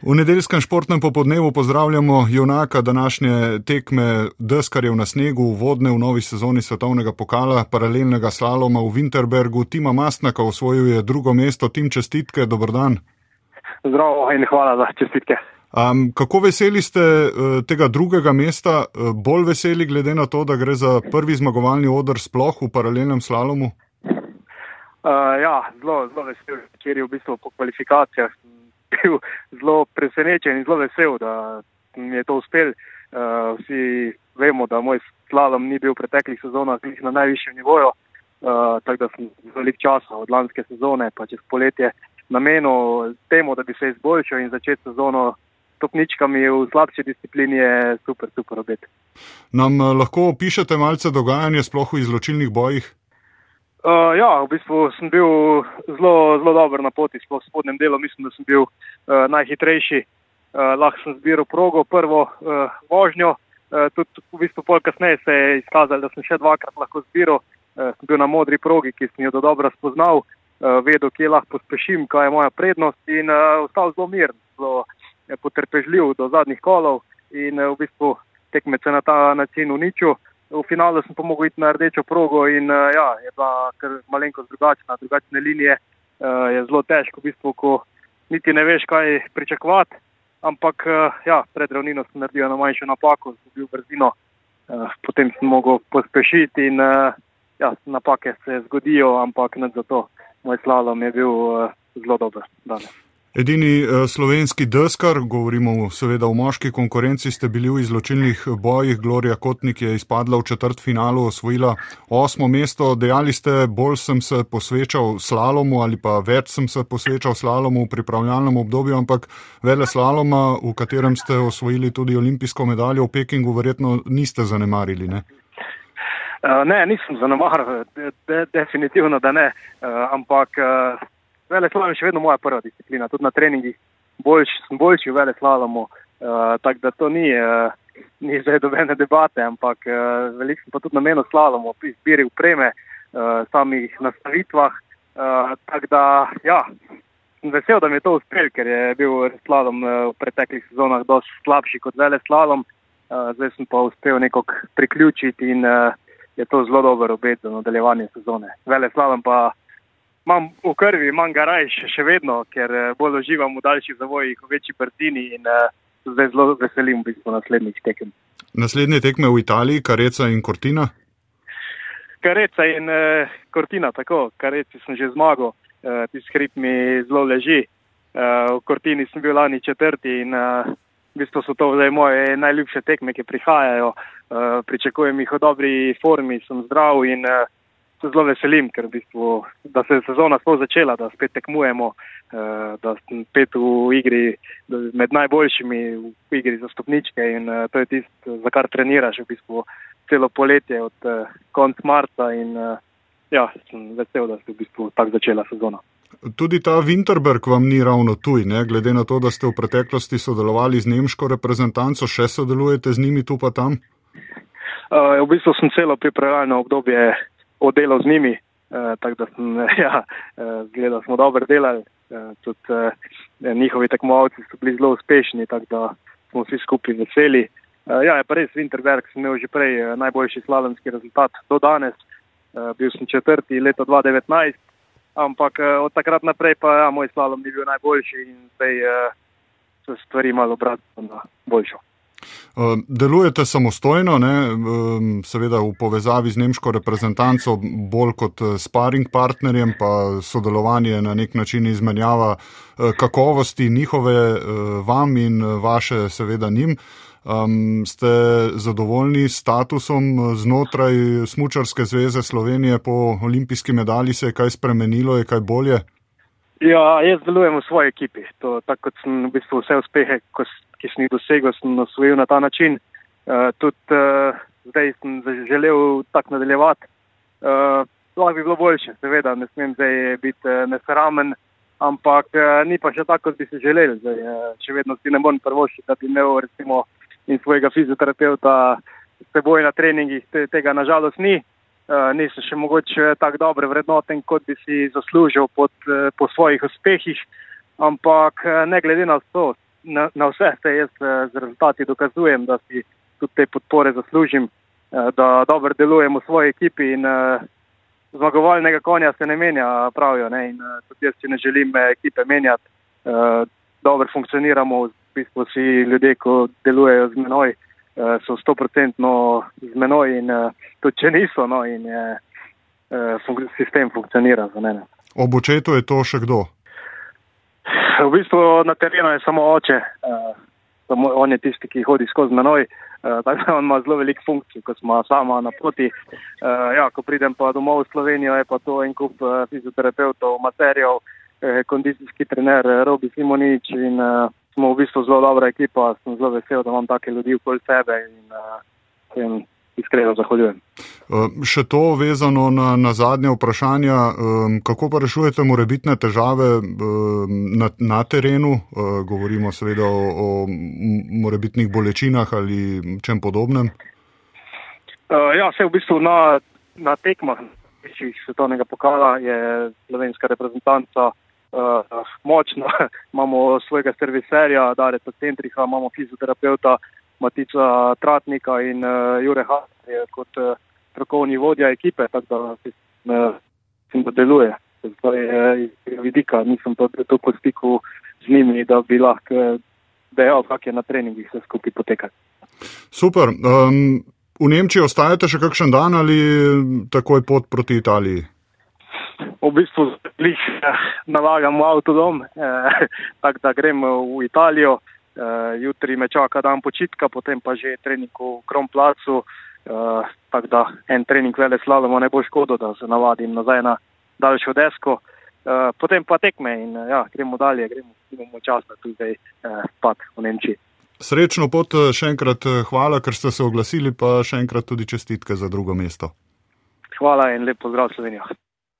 V nedeljskem športnem popodnevu pozdravljamo junaka današnje tekme deskarjev na snegu, vodne v novi sezoni svetovnega pokala, paralelnega slaloma v Winterbergu. Tima Mastnaka osvojil je drugo mesto. Tim čestitke, dober dan. Zdravo in hvala za čestitke. Um, kako veseli ste uh, tega drugega mesta, uh, bolj veseli glede na to, da gre za prvi zmagovalni odr sploh v paralelnem slalomu? Uh, ja, zelo, zelo vesel, ker je v bistvu po kvalifikacijah bil zelo presenečen in zelo vesel, da mi je to uspel. Uh, vsi vemo, da moj slalom ni bil v preteklih sezonah na najvišjem nivoju, uh, tako da sem velik čas od lanske sezone pa čez poletje namenil temu, da bi se izboljšal in začeti sezono stopničkami v slabši disciplini je super, super obet. Nam lahko opišete malce dogajanje sploh v izločilnih bojih? Uh, ja, v bistvu sem bil zelo, zelo dober na poti, sploh v spodnjem delu. Mislim, da sem bil uh, najhitrejši. Uh, lahko sem zbiral progo, prvo uh, vožnjo. Uh, tudi v bistvu pol kasneje se je izkazalo, da sem še dvakrat lahko zbiral. Uh, sem bil na modri progi, ki sem jo do dobro spoznal, uh, vedel, kje lahko pospešim, kaj je moja prednost in uh, ostal zelo miren, zelo potrpežljiv do zadnjih kolov in uh, v bistvu tekmece na ta način uničil v finalu sem pa mogel iti na rdečo progo in uh, ja, je bila kar malenkost drugačna, drugačne linije. Uh, je zelo težko, v bistvu, ko niti ne veš, kaj pričakovati. Ampak uh, ja, pred ravnino sem naredil na manjšo napako, zgubil brzino, uh, potem sem mogel pospešiti in uh, ja, napake se zgodijo, ampak ne zato. Moj slalom je bil uh, zelo dober danes. Edini uh, slovenski deskar, govorimo seveda o moški konkurenci, ste bili v izločilnih bojih. Gloria Kotnik je izpadla v četrt finalu, osvojila osmo mesto. Dejali ste, bolj sem se posvečal slalomu ali pa več sem se posvečal slalomu v pripravljalnem obdobju, ampak vele slaloma, v katerem ste osvojili tudi olimpijsko medaljo v Pekingu, verjetno niste zanemarili. Ne? Uh, ne, nisem zanemaril, de, de, definitivno da ne, uh, ampak. Uh... Vele slalom je še vedno moja prva disciplina, tudi na treningih boljš, sem boljši v vele slalomu, uh, tako da to ni, uh, ni zdaj dobene debate, ampak uh, veliko sem pa tudi namenil slalomu, izbiri upreme, uh, samih nastavitvah, uh, tako da ja, sem vesel, da mi je to uspel, ker je bil slalom v preteklih sezonah dosti slabši kot vele slalom, uh, zdaj sem pa uspel nekako priključiti in uh, je to zelo dober obet za nadaljevanje sezone. Vele slalom pa imam v krvi, imam ga raj še, še vedno, ker eh, bolj uživam v daljših zavojih, v večji brzini in uh, zdaj zelo veselim v bistvu naslednjih tekem. Naslednje tekme v Italiji, Kareca in Cortina? Kareca in uh, Cortina, tako, Kareci sem že zmagal, uh, ti skrip mi zelo leži. Uh, v Cortini sem bil lani četrti in uh, v bistvu so to zdaj moje najljubše tekme, ki prihajajo. Uh, pričakujem jih v dobri formi, sem zdrav in uh, se zelo veselim, ker v bistvu, da se je sezona sploh začela, da spet tekmujemo, eh, da sem spet v igri med najboljšimi v igri za stopničke in eh, to je tisto, za kar treniraš v bistvu celo poletje od eh, konc marca in ja, sem vesel, da se je v bistvu tako začela sezona. Tudi ta Winterberg vam ni ravno tuj, ne? glede na to, da ste v preteklosti sodelovali z nemško reprezentanco, še sodelujete z njimi tu pa tam? Uh, v bistvu sem celo pripravljalno obdobje oddelal z njimi, uh, tako da sem, ja, uh, gledal, smo dobro delali, uh, tudi uh, njihovi tekmovalci so bili zelo uspešni, tako da smo vsi skupaj veseli. Uh, ja, je pa res, Winterberg sem imel že prej uh, najboljši slalomski rezultat do danes, uh, bil sem četrti leto 2019, ampak uh, od takrat naprej pa ja, moj slalom ni bil najboljši in zdaj uh, so stvari malo obratno na boljšo. Eh, delujete samostojno, ne? seveda v povezavi z nemško reprezentanco, bolj kot eh, sparing partnerjem, pa sodelovanje na nek način izmenjava eh, kakovosti njihove vam in vaše seveda njim. Um, ste zadovoljni s statusom znotraj Smučarske zveze Slovenije po olimpijski medalji, se je kaj spremenilo, je kaj bolje? Ja, jaz delujem v svoji ekipi. To, tako kot sem v bistvu vse uspehe, ko, ki sem jih dosegel, sem osvojil na ta način. Uh, tudi uh, zdaj sem želel tako nadaljevati. Uh, lahko bi bilo boljše, seveda, ne smem zdaj biti uh, nesramen, ampak uh, ni pa še tako, kot bi si želeli. Zdaj, uh, še vedno si ne morem prvošiti, da bi imel recimo in svojega fizioterapeuta s seboj na treningih, te, tega nažalost ni. Uh, nisem še mogoče tako dobro vrednoten, kot bi si zaslužil pod, uh, po svojih uspehih, ampak uh, ne glede na to, na, na vse se jaz z rezultati dokazujem, da si tudi te podpore zaslužim, da dobro delujem v svoji ekipi in zmagovalnega konja se ne menja, pravijo. Ne? In tudi jaz si ne želim ekipe menjati, dobro funkcioniramo, v bistvu vsi ljudje, ko delujejo z menoj, so stoprocentno z menoj in tudi če niso, no, in sistem funkcionira za mene. Ob očetu je to še kdo? V bistvu na terenu je samo oče, uh, samo on je tisti, ki hodi skozi menoj, uh, tako da on ima zelo velik funkcij, ko smo sama na poti. Uh, ja, ko pridem pa domov v Slovenijo, je pa to en kup uh, fizioterapeutov, materijev, uh, kondicijski trener Robi Simonič in uh, smo v bistvu zelo dobra ekipa, sem zelo vesel, da imam take ljudi okoli sebe in uh, iskreno zahvaljujem. Še to vezano na, na zadnje vprašanja, kako pa rešujete morebitne težave na, na terenu, govorimo seveda o, o morebitnih bolečinah ali čem podobnem? Ja, vse v bistvu na, na tekmah večjih svetovnega pokala je slovenska reprezentanca uh, močna. imamo svojega serviserja, Dareta Centriha, imamo fizioterapeuta, Matica Tratnika in uh, Jure Hasje kot uh, strokovni vodja ekipe, tako da se uh, deluje. Zdaj je iz vidika, nisem pa bil tako v stiku z njimi, da bi lahko dejal, kak je na treningih vse skupaj potekati. Super. Um, v Nemčiji ostajate še kakšen dan ali takoj pot proti Italiji? V bistvu jih nalagam v avtodom, eh, tako da grem v Italijo. Uh, jutri me čaka dan počitka, potem pa že trening v Kromplacu. Uh, tako da en trening vele slaloma ne bo škodo, da se navadim nazaj na daljšo desko. Uh, potem pa tekme in uh, ja, gremo dalje, gremo, imamo čas, da tudi zdaj uh, pad v Nemčiji. Srečno pot, še enkrat hvala, ker ste se oglasili, pa še enkrat tudi čestitke za drugo mesto. Hvala in lep pozdrav Slovenijo.